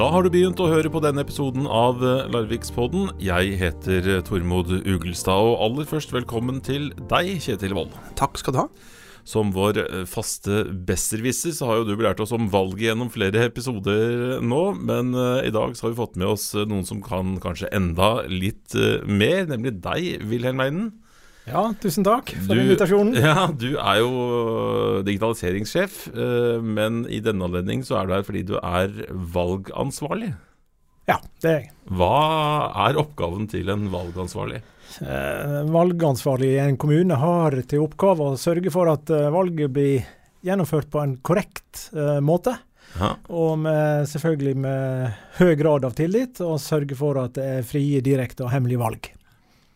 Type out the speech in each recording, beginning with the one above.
Da har du begynt å høre på denne episoden av eh, Larvikspodden. Jeg heter eh, Tormod Ugelstad, og aller først velkommen til deg, Kjetil Wold. Takk skal du ha. Som vår eh, faste besserwisser så har jo du belært oss om valget gjennom flere episoder nå, men uh, i dag så har vi fått med oss noen som kan kanskje enda litt uh, mer, nemlig deg, Wilhelm Eiden. Ja, tusen takk for Du- invitasjonen. Ja, du er jo digitaliseringssjef, uh, men i denne anledning så er du her fordi du er valgansvarlig. Ja, det er jeg. Hva er oppgaven til en valgansvarlig? Eh, valgansvarlig i en kommune har til oppgave å sørge for at eh, valget blir gjennomført på en korrekt eh, måte. Ja. Og med, selvfølgelig med høy grad av tillit, og sørge for at det er frie, direkte og hemmelige valg.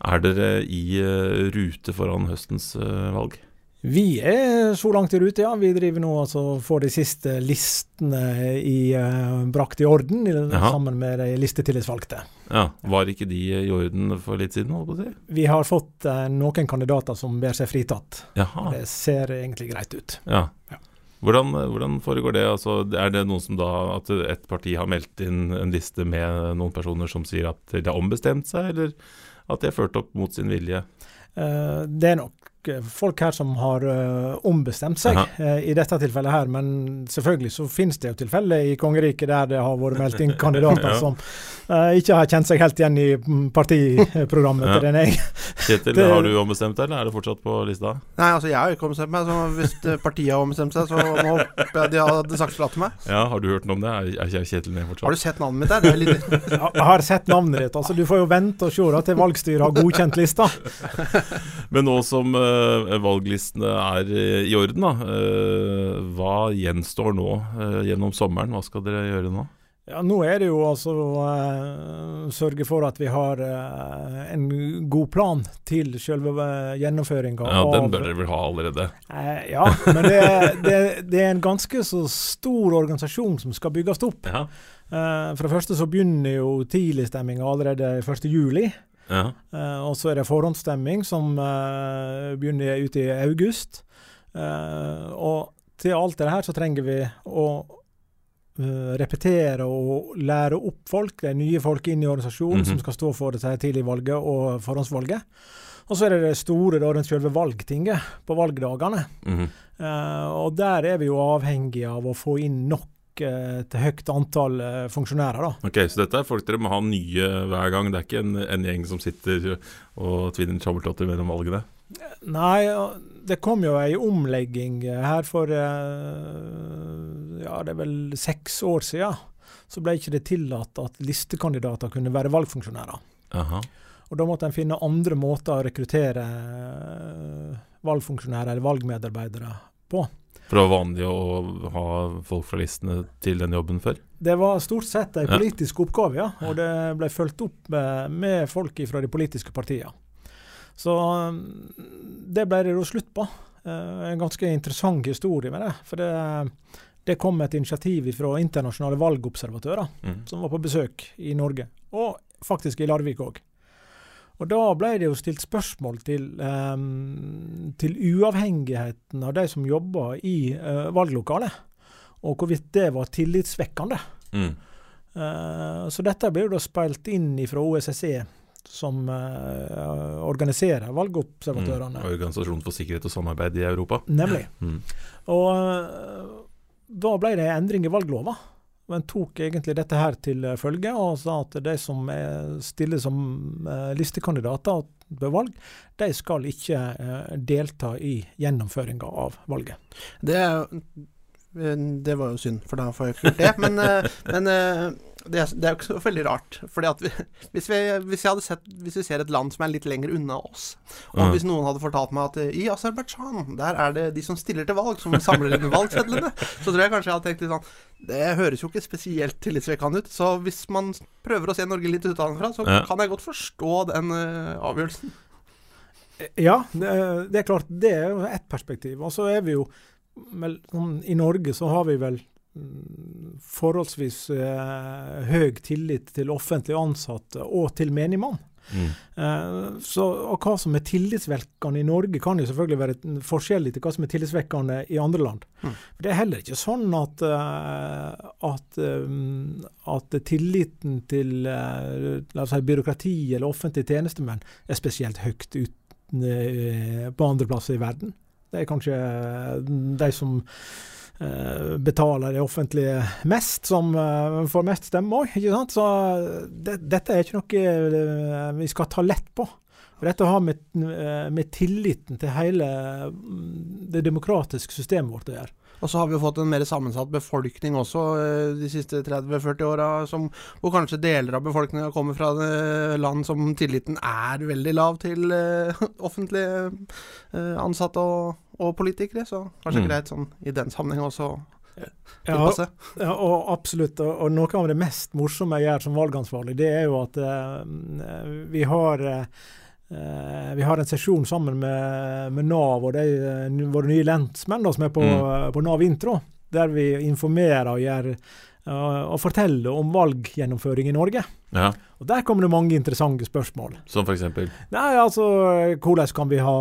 Er dere i eh, rute foran høstens eh, valg? Vi er så langt i rute, ja. Vi driver nå altså får de siste listene i, uh, brakt i orden i, sammen med de listetillitsvalgte. Ja, Var ikke de i orden for litt siden? holdt på å si? Vi har fått uh, noen kandidater som ber seg fritatt. Jaha. Det ser egentlig greit ut. Ja. Ja. Hvordan, hvordan foregår det? Altså, er det noen som da at et parti har meldt inn en liste med noen personer som sier at de har ombestemt seg, eller at de er ført opp mot sin vilje? Eh, Det er nok folk her som har uh, ombestemt seg eh, i dette tilfellet her, men selvfølgelig så finnes det jo tilfeller i kongeriket der det har vært meldt inn kandidater Ja. som uh, ikke har kjent seg helt igjen i mm, partiprogrammet Ja. til den jeg. Kjetil, Det- har du ombestemt deg, eller er det fortsatt på lista? Nei, altså Jeg har ikke ombestemt meg, så hvis eh, partiet har ombestemt seg, så må håper jeg de hadde sagt fra til meg. Ja, Har du hørt noe om det? Er, ikke Kjetil med Har du sett navnet mitt der? Det er litt Jeg har sett navnet ditt. altså Du får jo vente og se da til valgstyret har godkjent lista. Men nå som eh, valglistene er eh, i orden, da, eh, hva gjenstår nå eh, gjennom sommeren? Hva skal dere gjøre nå? Ja, Nå er det jo altså å uh, sørge for at vi har uh, en god plan til selve gjennomføringa Ja, Den bør dere vel ha allerede? Uh, ja, men det, det, det er en ganske så stor organisasjon som skal bygges opp. Ja. Eh, for det første så begynner jo tidligstemminga allerede 1. ja. Eh, og så er det forhåndsstemming som eh, begynner ute i august. Eh, og til alt det her så trenger vi å repetere og lære opp folk, det er nye folk inn i organisasjonen Mhm. som skal stå for dette tidligvalget og forhåndsvalget. Og så er det det store da, rundt selve valgtinget på valgdagene. Mm -hmm. uh, og der er vi jo avhengige av å få inn nok eh, et høyt antall eh, funksjonærer. da. Ok, Så dette er folk dere må ha nye hver gang? Det er ikke en, en gjeng som sitter og tvinner tommeltotter mellom valgene? Nei, det kom jo ei omlegging her for eh, ja, det er vel seks år siden. Så ble ikke det tillatt at listekandidater kunne være valgfunksjonærer. Aha. Og da måtte en finne andre måter å rekruttere valgfunksjonærer eller valgmedarbeidere på. For det var vanlig å ha folk fra listene til den jobben før? Det var stort sett en politisk oppgave, ja. Og det ble fulgt opp med, folk fra de politiske partiene. Så um, det ble det da slutt på. Eh, en ganske interessant historie med det. For det, det kom et initiativ fra internasjonale valgobservatører Mm. som var på besøk i Norge, og faktisk i Larvik òg. Og da ble det jo stilt spørsmål til, um, til uavhengigheten av de som jobba i uh, valglokalet, og hvorvidt det var tillitsvekkende. Mm. Uh, så dette ble jo da speilt inn fra OSSE, som uh, organiserer valgobservatørene. Mm. Organisasjonen for sikkerhet og samarbeid i Europa. Nemlig. Mm. Og da ble det endring i valglova. Og En tok egentlig dette her til eh, følge og sa at de som er stiller som eh, listekandidater ved valg, de skal ikke eh, delta i gjennomføringa av valget. Det, er eh, det var jo synd, for da får jeg ikke gjort det. Men, eh, men eh, det, er, det er jo ikke så veldig rart. Fordi at vi, hvis, vi, hvis, jeg hadde sett, hvis vi ser et land som er litt lenger unna oss, og hvis noen hadde fortalt meg at eh, i Aserbajdsjan, der er det de som stiller til valg, som samler inn valgsedlene, så tror jeg kanskje jeg hadde tenkt litt sånn Det høres jo ikke spesielt tillitvekkende ut. Så hvis man prøver å se Norge litt utenfra, så Ja. kan jeg godt forstå den avgjørelsen. Ja, det, det er klart. Det er jo ett perspektiv. Og så er vi jo vel, sånn, I Norge så har vi vel mm, forholdsvis eh, høy tillit til offentlig ansatte og til menigmann. Mm. Eh, så, og hva som er tillitsvekkende i Norge, kan jo selvfølgelig være forskjellig til hva som er tillitsvekkende i andre land. Mm. Det er heller ikke sånn at, eh, at, eh, at tilliten til eh, la oss si, byråkrati eller offentlige tjenestemenn er spesielt høyt ut, på andre plasser i verden. Det er kanskje de som eh, betaler det offentlige mest, som eh, får mest stemme òg. Så det, dette er ikke noe eh, vi skal ta lett på. Og Dette har med, eh, med tilliten til hele mm, det demokratiske systemet vårt å gjøre. Og så har vi jo fått en mer sammensatt befolkning også eh, de siste 30-40 åra, hvor kanskje deler av befolkninga kommer fra eh, land som tilliten er veldig lav til offentlig eh, ansatte og, og politikere. Så kanskje Mm. greit sånn i den sammenheng også Ja. Ja, og absolutt. Og, og noe av det mest morsomme jeg gjør som valgansvarlig, det er jo at uh, vi har eh, eh, vi har en sesjon sammen med, med Nav og de, eh, våre nye lensmenn da, som er på, Mm. på Nav Intro, der vi informerer og, gjør, og fortelle om valggjennomføring i Norge. Ja, Og Der kommer det mange interessante spørsmål. som eksempel. Nei, altså, hvordan kan vi ha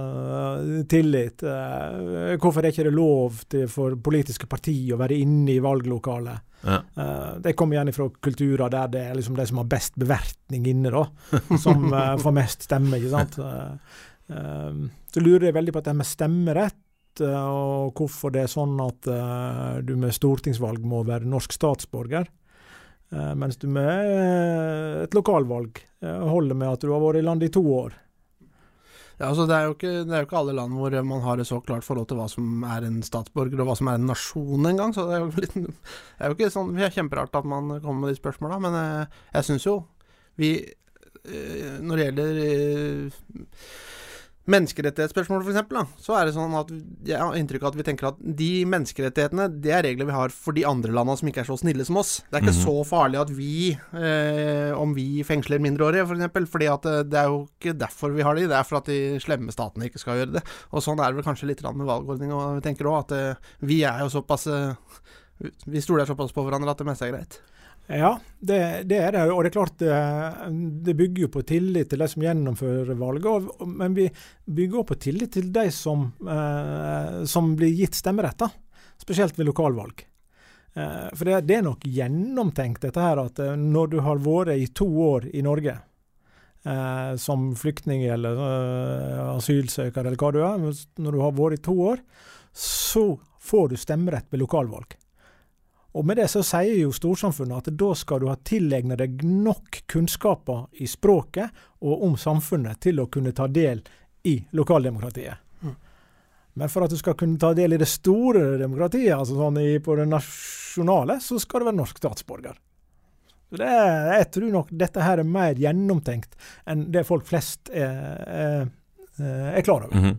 eh, tillit? Eh, Hvorfor er ikke det lov til, for politiske partier å være inne i valglokalet? Ja. Eh, Det kommer gjerne fra kulturer der det er liksom de som har best bevertning inne, da, som eh, får mest stemme. ikke sant? Eh, eh, Så lurer jeg veldig på at det med stemmerett, eh, og hvorfor det er sånn at eh, du med stortingsvalg må være norsk statsborger. Eh, mens du med eh, et lokalvalg eh, holder med at du har vært i landet i to år. Ja, altså det, er ikke, det er jo ikke alle land hvor man har et så klart forhold til hva som er en statsborger og hva som er en nasjon engang. Så det er jo, litt, det er jo ikke sånn er kjemperart at man kommer med de spørsmåla, men jeg, jeg syns jo vi eh, Når det gjelder eh, menneskerettighetsspørsmål, f.eks., så er det sånn at jeg har inntrykk av at vi tenker at de menneskerettighetene, det er regler vi har for de andre landene som ikke er så snille som oss. Det er ikke Mhm. så farlig at vi, eh, om vi fengsler mindreårige, f.eks., for eksempel, fordi at eh, det er jo ikke derfor vi har de, det er for at de slemme statene ikke skal gjøre det. Og sånn er det vel kanskje litt med valgordning, og vi tenker òg at eh, vi er jo såpass eh, Vi stoler såpass på hverandre at det meste er greit. Ja, det, det er det. Og det er klart det, det bygger jo på tillit til de som gjennomfører valget. og- Men vi bygger også på tillit til de som, eh, som blir gitt stemmerett, da. spesielt ved lokalvalg. Eh, for det, det er nok gjennomtenkt dette her at eh, når du har vært i to år i Norge eh, som flyktning eller eh, asylsøker eller hva du er, når du har vært i to år, så får du stemmerett ved lokalvalg. Og med det så sier jo storsamfunnet at da skal du ha tilegna deg nok kunnskaper i språket og om samfunnet til å kunne ta del i lokaldemokratiet. Mm. Men for at du skal kunne ta del i det store demokratiet, altså sånn i, på det nasjonale, så skal du være norsk statsborger. Så det, er- jeg tror nok dette her er mer gjennomtenkt enn det folk flest er, er, er klar over. Mhm.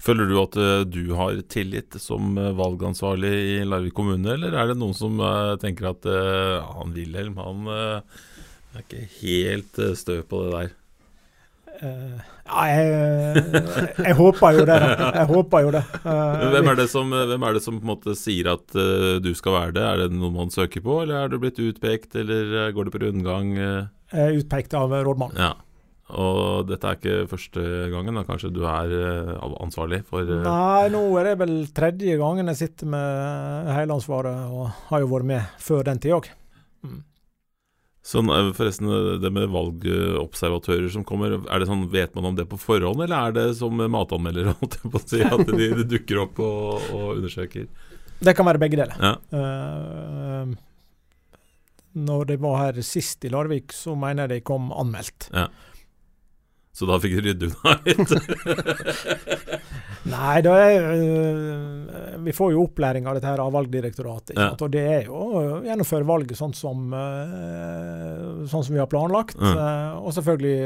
Føler du at eh, du har tillit som eh, valgansvarlig i Larvik kommune, eller er det noen som eh, tenker at han Wilhelm, han er ikke helt stø på det der? Ja, jeg, jeg håper jo det. Jeg håper jo det. Hvem er det som, hvem er det som sier at du skal være det? Er det noe man søker på, eller er du blitt utpekt, eller går det på rundgang? Jeg er utpekt av rådmannen. Ja. Og dette er ikke første gangen, da kanskje du er eh, ansvarlig for eh, Nei, nå er det vel tredje gangen jeg sitter med hele ansvaret, og har jo vært med før den tid òg. Sånn, eh, forresten, det med valgobservatører som kommer, er det sånn, vet man om det på forhånd, eller er det som matanmelder, si, at de, de dukker opp og, og undersøker? Det kan være begge deler. Ja. Uh, når de var her sist i Larvik, så mener jeg de kom anmeldt. Så da fikk du rydde unna litt? Nei, det er, øh, vi får jo opplæring av dette her av Valgdirektoratet. Ja. Og det er jo å gjennomføre valget sånn som, øh, sånn som vi har planlagt. Mm. øh, og selvfølgelig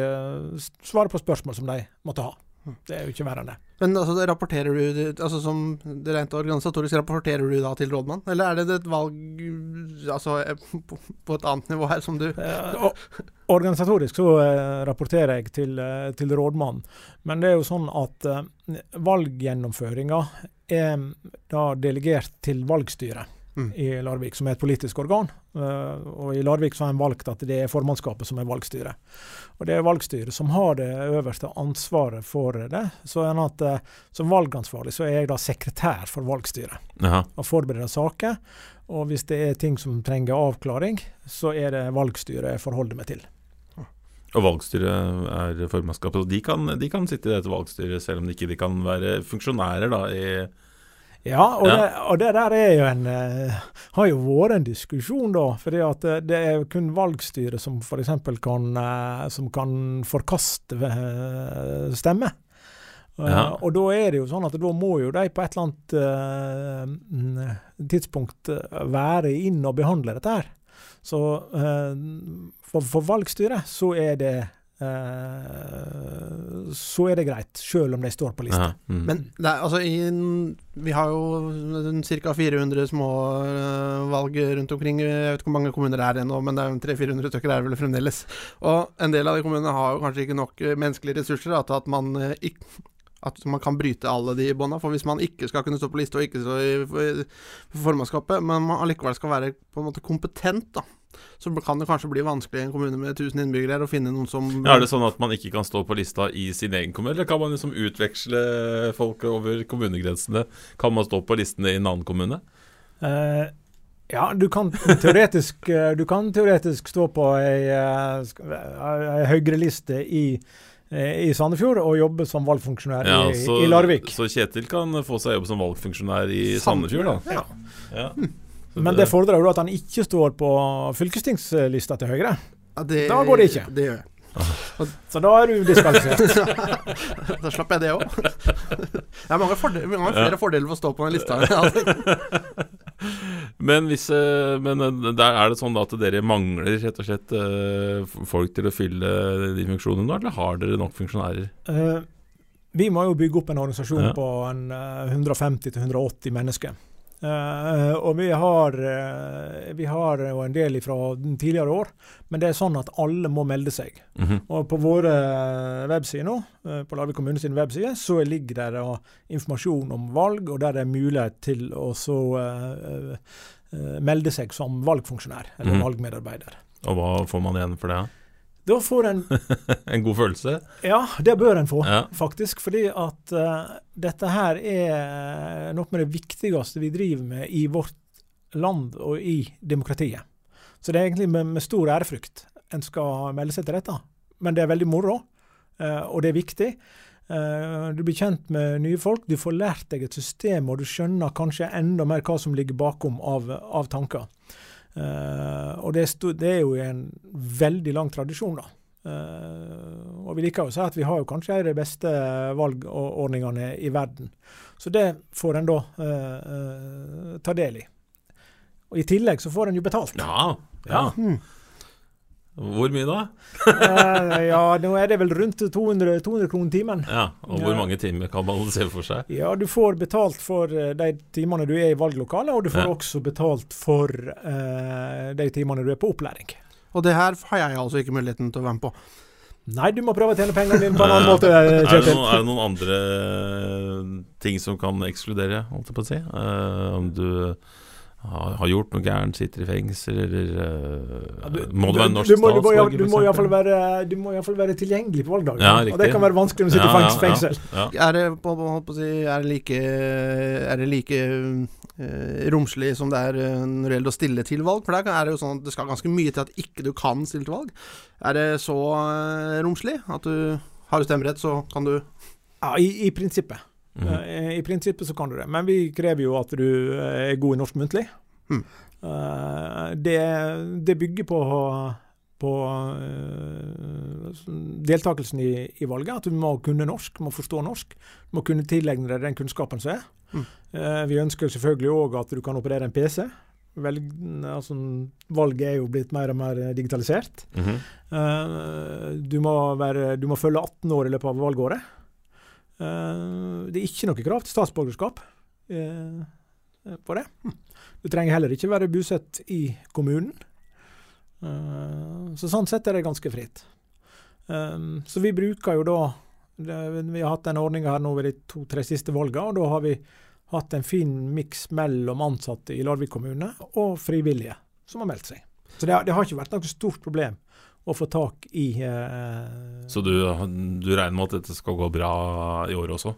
svare på spørsmål som de måtte ha. Det er jo ikke verre enn det. Men altså, det rapporterer du altså som det rent organisatorisk, rapporterer du da til rådmann? Eller er det et valg altså, eh, på, et annet nivå her som du ja, organisatorisk så eh, rapporterer jeg til, eh, til rådmannen. Men det er jo sånn at eh, valggjennomføringa er da delegert til valgstyret. Mm. i Larvik, som er et politisk organ. Eh, og I Larvik så har en valgt at det er formannskapet som er valgstyret. Og Det er valgstyret som har det øverste ansvaret for det. Så at eh, Som valgansvarlig så er jeg da sekretær for valgstyret Aha. og forbereder saker. Og hvis det er ting som trenger avklaring, så er det valgstyret jeg forholder meg til. Og valgstyret er formannskapet. Og de kan, de kan sitte i dette valgstyret selv om de ikke de kan være funksjonærer da i Ja, og, Ja. Det, og det der er jo en eh, har jo vært en diskusjon, da. fordi at eh, det er kun valgstyret som f.eks. Kan, eh, som kan forkaste stemme. Ja. og da er det jo sånn at da må jo de på et eller annet tidspunkt være inn og behandle dette her. Så for, for valgstyret så er det så er det greit, selv om de står på lista. Mm. Men det er, altså, i, vi har jo ca. 400 små øh, valg rundt omkring. Jeg vet ikke hvor mange kommuner det er ennå, men det er 300-400 stykker er det vel fremdeles. Og en del av de kommunene har jo kanskje ikke nok øh, menneskelige ressurser da, til at man øh, ikk- at man kan bryte alle de bånda. For hvis man ikke skal kunne stå på liste og ikke stå i for, for formannskapet, men man allikevel skal være på en måte kompetent, da, så kan det kanskje bli vanskelig i en kommune med 1000 innbyggere å finne noen som Ja, er det sånn at man ikke kan stå på lista i sin egen kommune, eller kan man liksom utveksle folk over kommunegrensene? Kan man stå på listene i en annen kommune? Eh, ja, du kan teoretisk, eh, du kan teoretisk stå på ei, ei Høyre-liste i, eh, i Sandefjord og jobbe som valgfunksjonær Ja, i, så, i Larvik. så Kjetil kan få seg jobb som valgfunksjonær i Sandefjord, da. Ja. Ja. Men det fordrer jo at han ikke står på fylkestingslista til Høyre. Ja, det, Da går det ikke. Det gjør jeg. Så da er du diskvalifisert. Da slapp jeg det òg. Det er mange, fordel, mange flere fordeler ved å stå på den lista. Men, hvis, eh, men eh, der er det sånn da at dere mangler rett og slett eh, folk til å fylle de funksjonene nå, eller har dere nok funksjonærer? Uh, vi må jo bygge opp en organisasjon Ja. på eh, 150-180 mennesker. Eh, og vi har, uh, vi har jo en del fra tidligere år, men det er sånn at alle må melde seg. Mhm. Og på våre eh, websider nå, uh, på Larvik kommune sin webside, så ligger det informasjon om valg, og der det er mulighet til å så melde seg som valgfunksjonær eller Mhm. valgmedarbeider. Og hva får man igjen for det? Da får en En god følelse? Ja, det bør en få, Ja. faktisk. Fordi at uh, dette her er noe med det viktigste vi driver med i vårt land og i demokratiet. Så det er egentlig med, med stor ærefrykt en skal melde seg til dette. Men det er veldig moro, uh, og det er viktig. Uh, Du blir kjent med nye folk, du får lært deg et system, og du skjønner kanskje enda mer hva som ligger bakom av, av tanker. Eh, og det det er jo en veldig lang tradisjon, da. Uh, og vi liker jo å si at vi har jo kanskje en av de beste valgordningene i verden. Så det får en da uh, ta del i. Og I tillegg så får en jo betalt. Ja. ja. Mm. Hvor mye da? Eh, ja, nå er det vel rundt 200, 200 kroner timen. Ja, Og hvor Ja. mange timer kan man se for seg? Ja, du får betalt for eh, de timene du er i valglokalet, og du får Ja. også betalt for eh, de timene du er på opplæring. Og det her har jeg altså ikke muligheten til å være med på. Nei, du må prøve å tjene pengene dine på en annen måte, Er det, noen, er det noen andre ting som kan ekskludere, holdt jeg på å si? Uh, om du har, gjort noe gærent, sitter i fengsel, eller eh, Du- Må du være norsk du du må, statsborger? du må iallfall være, du må i være tilgjengelig på valgdagen. Ja, og det kan være vanskelig når du sitter i Ja, ja, fengsel. Ja. Er det, på, på, å si, er det like, er det like uh, romslig som det er eh, når det gjelder å stille til valg? For der er det jo sånn at det skal ganske mye til at ikke du kan stille til valg. Er det så uh, romslig at du har du stemmerett, så kan du Ja, i, i prinsippet. Eh, I prinsippet så kan du det. Men vi krever jo at du eh, er god i norsk muntlig. Mm. Eh, det, det bygger på, på eh, deltakelsen i, i valget. At du må kunne norsk, må forstå norsk. Du må kunne tilegne deg den kunnskapen som er. Mm. Vi ønsker selvfølgelig òg at du kan operere en PC. Velg, altså, valget er jo blitt mer og mer digitalisert. Eh, du, må være, du må følge 18 år i løpet av valgåret. Eh, det er ikke noe krav til statsborgerskap eh, på det. Du trenger heller ikke være bosatt i kommunen. Eh, så sånn sett er det ganske fritt. Så vi bruker jo da Vi har hatt denne ordninga her nå ved de to-tre siste valga, og da har vi hatt en fin miks mellom ansatte i Larvik kommune og frivillige som har meldt seg. Så det, har- det har ikke vært noe stort problem å få tak i eh, Så du, du regner med at dette skal gå bra i år også?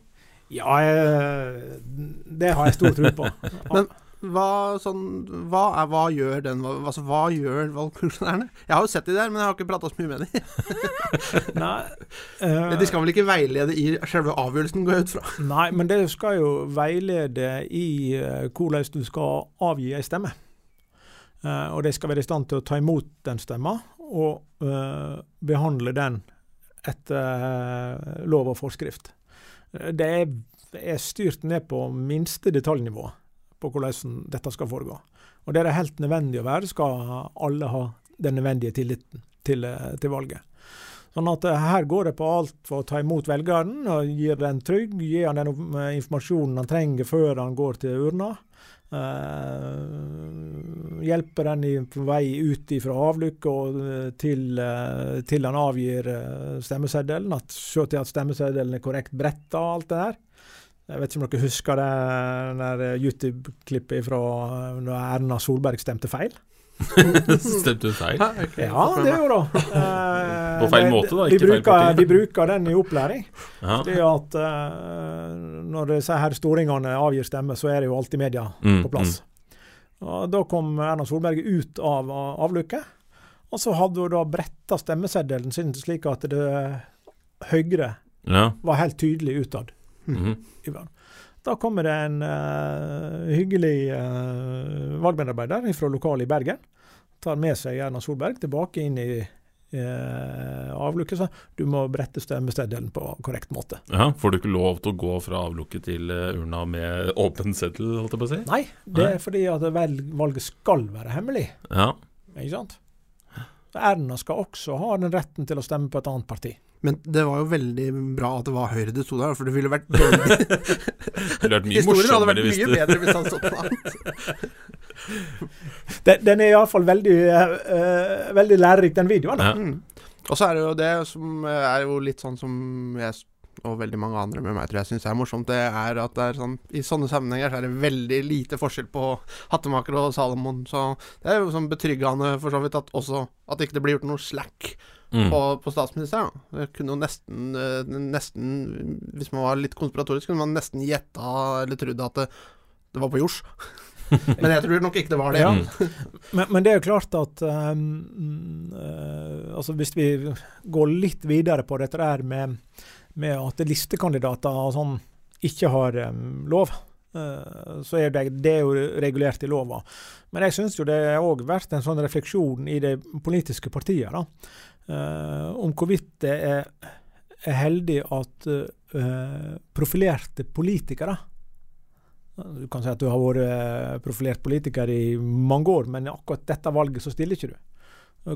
Ja, eh, det har jeg stor tro på. Men hva, sånn, hva, er, hva gjør den hva, altså, hva gjør valgfunksjonærene? Jeg har jo sett de der, men jeg har ikke prata så mye med de. Nei, eh, De skal vel ikke veilede i selve avgjørelsen, går jeg ut fra. Nei, men det skal jo veilede i uh, hvordan du skal avgi ei stemme. Uh, og de skal være i stand til å ta imot den stemma og eh, behandle den etter eh, lov og forskrift. Det er, er styrt ned på minste detaljnivå på hvordan dette skal foregå. Og det er det helt nødvendig å være, skal alle ha den nødvendige tilliten til, eh, til valget. Sånn at her går det på alt for å ta imot velgeren, og gir den trygg, gi han den informasjonen han trenger før han går til urna. Eh, hjelpe den i, på vei ut fra avlukket og eh, til, uh, til han avgir uh, stemmeseddelen. At, se til at stemmeseddelen er korrekt bretta og alt det der. Jeg vet ikke om dere husker det YouTube-klippet fra når Erna Solberg stemte feil? Stemte du feil? Ja, det gjorde hun. Eh, På feil måte, da, ikke feil bruker, vi bruker den i opplæring. Ja. Det at eh, når disse her storingene avgir stemme, så er det jo alltid media Mm, på plass. Og Da kom Erna Solberg ut av av avlukket, og så hadde hun da bretta stemmeseddelen sin slik at det Høyre Ja. var helt tydelig utad. Mm verden. Da kommer det en uh, hyggelig uh, valgmedarbeider fra lokalet i Bergen. Tar med seg Erna Solberg tilbake inn i uh, avlukket. Så du må brette stemmesteddelen på korrekt måte. ja. Får du ikke lov til å gå fra avlukket til urna med åpen seddel, holdt jeg på å si? Nei, det er fordi at valget skal være hemmelig. Ja. Ikke sant? Erna skal også ha den retten til å stemme på et annet parti. Men det var jo veldig bra at det var Høyre det sto der, for det ville vært veldig Det hadde vært mye Historien hadde vært mye bedre hvis han stått på annet. Den, den er iallfall veldig, uh, veldig lærerik, den videoen. ja. Mm. Og så er det jo det som er jo litt sånn som jeg og veldig mange andre med meg tror jeg syns er morsomt, det er at det er sånn I sånne sammenhenger så er det veldig lite forskjell på Hattemaker og Salomon. Så det er jo sånn betryggende for så vidt at også at ikke det blir gjort noe slack Mm. på, på statsministeren. da. Kunne jo nesten, eh, nesten Hvis man var litt konspiratorisk, kunne man nesten gjetta eller trodd at det, det var på jords. Men jeg tror nok ikke det var det. Ja. Mm. Men, men det er jo klart at um, uh, altså Hvis vi går litt videre på dette der med, med at listekandidater og sånn ikke har um, lov, eh, så er det, det er jo regulert i lova. Men jeg syns jo det har òg vært en sånn refleksjon i de politiske partiene om hvorvidt det er, er heldig at eh, profilerte politikere du kan si at du har vært eh, profilert politiker i mange år, men akkurat dette valget så stiller ikke du.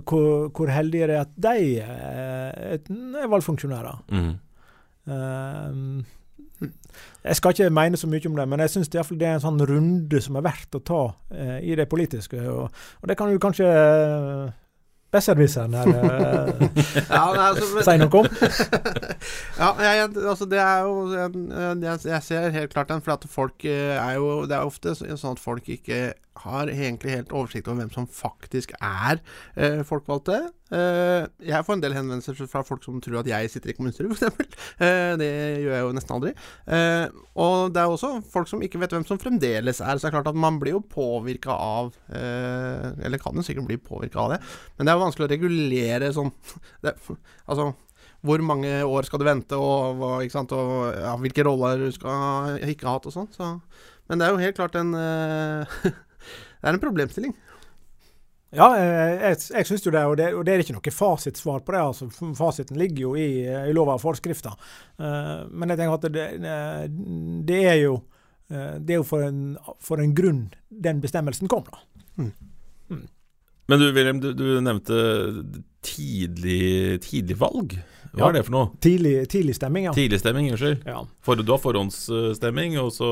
Hvor, hvor heldig er det at de er, er valgfunksjonærer? Mm. Uh, jeg skal ikke mene så mye om det, men jeg syns det er en sånn runde som er verdt å ta eh, i det politiske. Og, og det kan jo kanskje uh, besserwisseren her eh, Ja, altså, si noe om. Ja, jeg, altså det er jo Jeg, jeg, ser helt klart den, for folk eh, er jo Det er ofte sånn at folk ikke har egentlig helt oversikt over hvem som faktisk er eh, folkevalgte. Eh, jeg får en del henvendelser fra folk som tror at jeg sitter i kommunestyret, f.eks. Eh, det gjør jeg jo nesten aldri. Eh, og det er også folk som ikke vet hvem som fremdeles er. Så det er klart at man blir jo påvirka av eh, Eller kan jo sikkert bli påvirka av det, men det er jo vanskelig å regulere sånn det, Altså hvor mange år skal du vente, og, og, og ja, hvilke roller du skal ikke ha hatt og sånn. Så. Men det er jo helt klart en eh, Det er en problemstilling. Ja, eh, jeg, jeg syns jo det, og det, og det er ikke noe fasitsvar på det. altså Fasiten ligger jo i, i lov og forskrifter. Uh, men jeg tenker at det, eh, det er jo eh, det er jo for en, for en grunn den bestemmelsen kom, da. Men du Wilhelm, du, du nevnte tidlig, tidlig valg. Hva Ja. er det for noe? Tidlig, tidlig stemming, ja. Tidligstemming, unnskyld. ja. For, du har forhåndsstemming, og så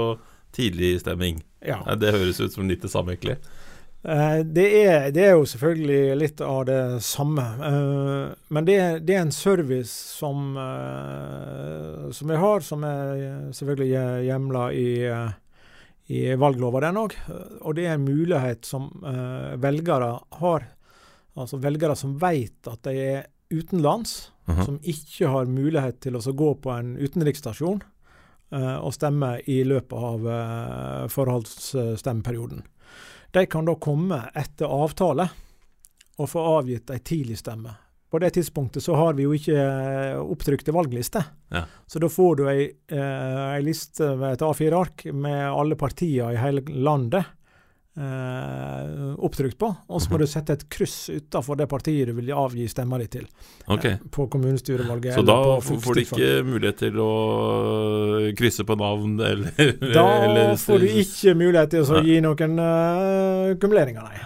tidligstemming. stemming. Ja, det høres ut som litt det samme, egentlig. Eh, det, er, det er jo selvfølgelig litt av det samme. Eh, men det, er- det er en service som, eh, som vi har, som er selvfølgelig hjemla i, i valglova, den òg. Og det er en mulighet som velgere har. Altså velgere som vet at de er utenlands, Mhm. som ikke har mulighet til å gå på en utenriksstasjon og stemme i løpet av eh, forholdsstemmeperioden. De kan da komme etter avtale og få avgitt ei tidlig stemme. På det tidspunktet så har vi jo ikke eh, opptrykte valglister. Ja. Så da får du ei, eh, ei liste ved et A4-ark med alle partier i hele landet eh, opptrykt på. Og så må du sette et kryss utafor det partiet du vil avgi stemma di til Okay. eh, på kommunestyrevalget. Så eller da på får du ikke mulighet til å krysse på navn, eller Da eller- får du ikke mulighet til å gi noen uh, kumuleringer, nei.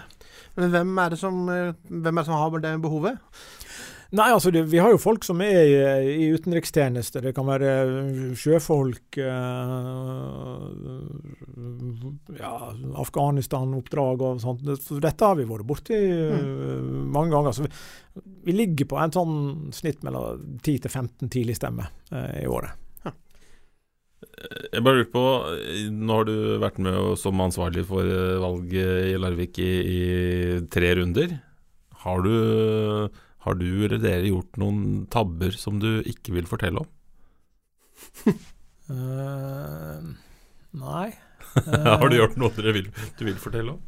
Men hvem er det som, eh, hvem er det som har det behovet? Nei, altså det, vi har jo folk som er i, i utenrikstjeneste. Det kan være sjøfolk, eh, ja, Afghanistan-oppdrag og sånt. Så dette har vi vært borti mm. mange ganger. Så vi, vi ligger på en sånn snitt mellom 10 til 15 tidligstemmer uh, i året. Jeg bare lurer på, nå har du vært med som ansvarlig for eh, valget i Larvik i, i tre runder. Har du, har du eller dere gjort noen tabber som du ikke vil fortelle om? uh, nei. har du gjort noe dere vil, du vil fortelle om?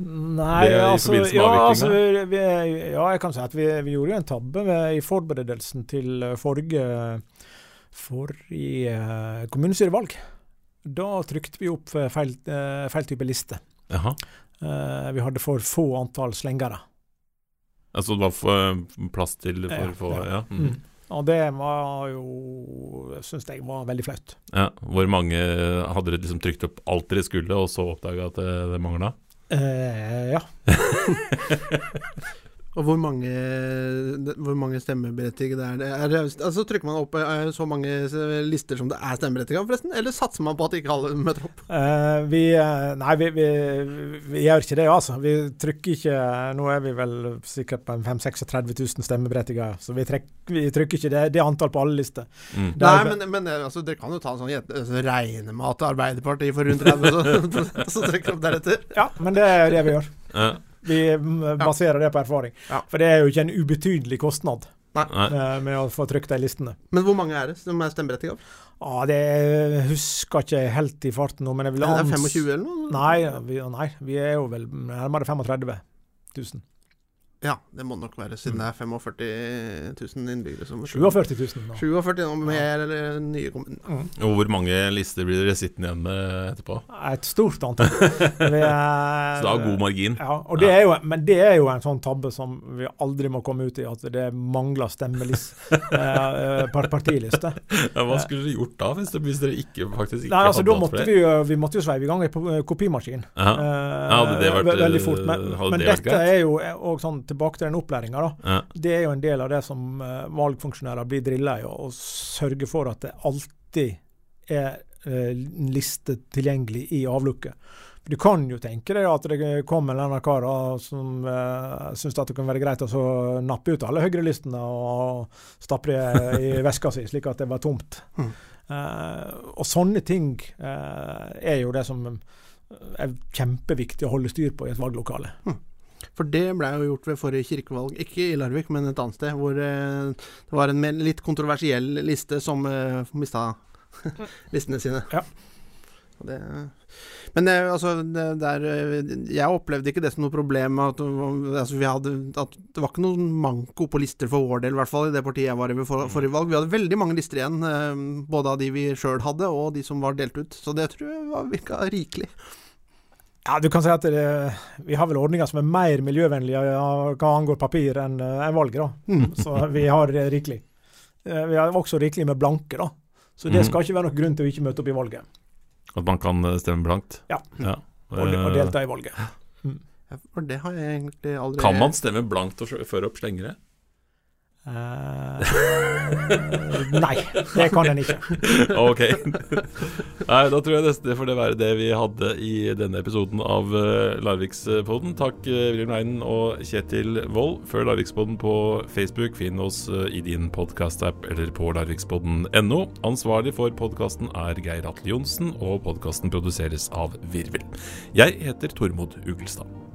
Nei, Det altså, ja, altså vi, ja, jeg kan si at vi, vi gjorde jo en tabbe ved, i forberedelsen til eh, forrige, forrige eh, kommunestyrevalg. Da trykte vi opp eh, feil, eh, feil type liste. Eh, vi hadde for få antall slengere. Altså det var plass til for Ja, få ja. ja. Mm. Mm. Og det var jo Syns jeg var veldig flaut. ja. Hvor mange hadde dere liksom trykt opp alt dere skulle, og så oppdaga at det, det mangla? Eh, ja. Og hvor mange, hvor mange stemmeberettigede er det? Er det altså Trykker man opp så mange lister som det er stemmeberettigede, forresten? Eller satser man på at ikke alle møter opp? Uh, vi eh, Nei, vi, vi, vi gjør ikke det, altså. Vi trykker ikke Nå er vi vel sikkert på en 5 36 000 stemmeberettigede, så vi, trek, vi trykker ikke det, det antall på alle lister. Mm. Nei, men, men eh, altså, dere kan jo ta en sånn altså, regne med at Arbeiderpartiet får rundt 30, så, så trykker opp deretter. Ja, men det er det vi gjør. Ja. Vi baserer det på erfaring. Ja. For det er jo ikke en ubetydelig kostnad Nei. eh, med å få trykt de listene. Men hvor mange er det som er stemmeberettiget? Ja, det husker ikke helt i farten nå, men jeg vil Det er det 25 eller noe? Nei, vi, nei, vi er jo vel nærmere 35 000. Ja, det må nok være, siden det er 45 000 innbyggere som 47 000 nå. 47 000 mer eller nye kommuner. Mm. Og hvor mange lister blir dere sittende igjen med etterpå? Et stort antall. Vi er- Så det har god margin. Ja, og det er jo, men det er jo en sånn tabbe som vi aldri må komme ut i, at det mangler stemmelist eh, eh, partiliste. Ja, hva skulle dere gjort da, hvis, det, hvis dere ikke faktisk ikke Nei, altså hadde Da hatt måtte flere? vi, jo- vi måtte jo sveive i gang en kopimaskin. Ja. Eh, Ja, hadde det vært, veldig fort. Men, hadde men det vært dette greit? er jo òg sånn tilbake til den opplæringa. Ja. Det er jo en del av det som eh, valgfunksjonærer blir drilla i, å sørge for at det alltid er eh, en liste tilgjengelig i avlukket. Du kan jo tenke deg at det kommer en eller annen kar som uh, syns det kan være greit å så nappe ut alle høyrelistene og stappe det i veska si, slik at det var tomt. Mm. Uh, og sånne ting uh, er jo det som er kjempeviktig å holde styr på i et valglokale. For det ble jo gjort ved forrige kirkevalg, ikke i Larvik, men et annet sted, hvor eh, det var en litt kontroversiell liste som uh, mista listene sine. Ja. Det, men det, altså, det, der, eh, jeg opplevde ikke det som noe problem. At, altså, vi hadde, at det var ikke noen manko på lister for vår del, i hvert fall i det partiet jeg var i ved for, forrige valg. Vi hadde veldig mange lister igjen, eh, både av de vi sjøl hadde, og de som var delt ut. Så det tror jeg var, virka rikelig. Ja, du kan si at det, vi har vel ordninger som er mer miljøvennlige hva angår papir enn en enn valget, da. Mm. Så vi har eh, rikelig. Eh, Vi har også rikelig med blanke, da. Så det Mhm. skal ikke være noen grunn til å ikke møte opp i valget, At man kan eh, stemme blankt? Ja. ja. og, og Eh, delta i valget. Ja, for det har jeg egentlig aldri Kan man stemme blankt og føre opp slengere? Eh, nei, det kan den ikke. Ok. Nei, da tror jeg nesten det får det være det vi hadde i denne episoden av uh, Larvikspodden. Takk, uh, William Leinen og Kjetil Wold. Følg Larvikspodden på Facebook. Finn oss uh, i din podkast-app eller på larvikspodden.no. Ansvarlig for podkasten er Geir Atle Johnsen, og podkasten produseres av Virvel. Jeg heter Tormod Ugelstad.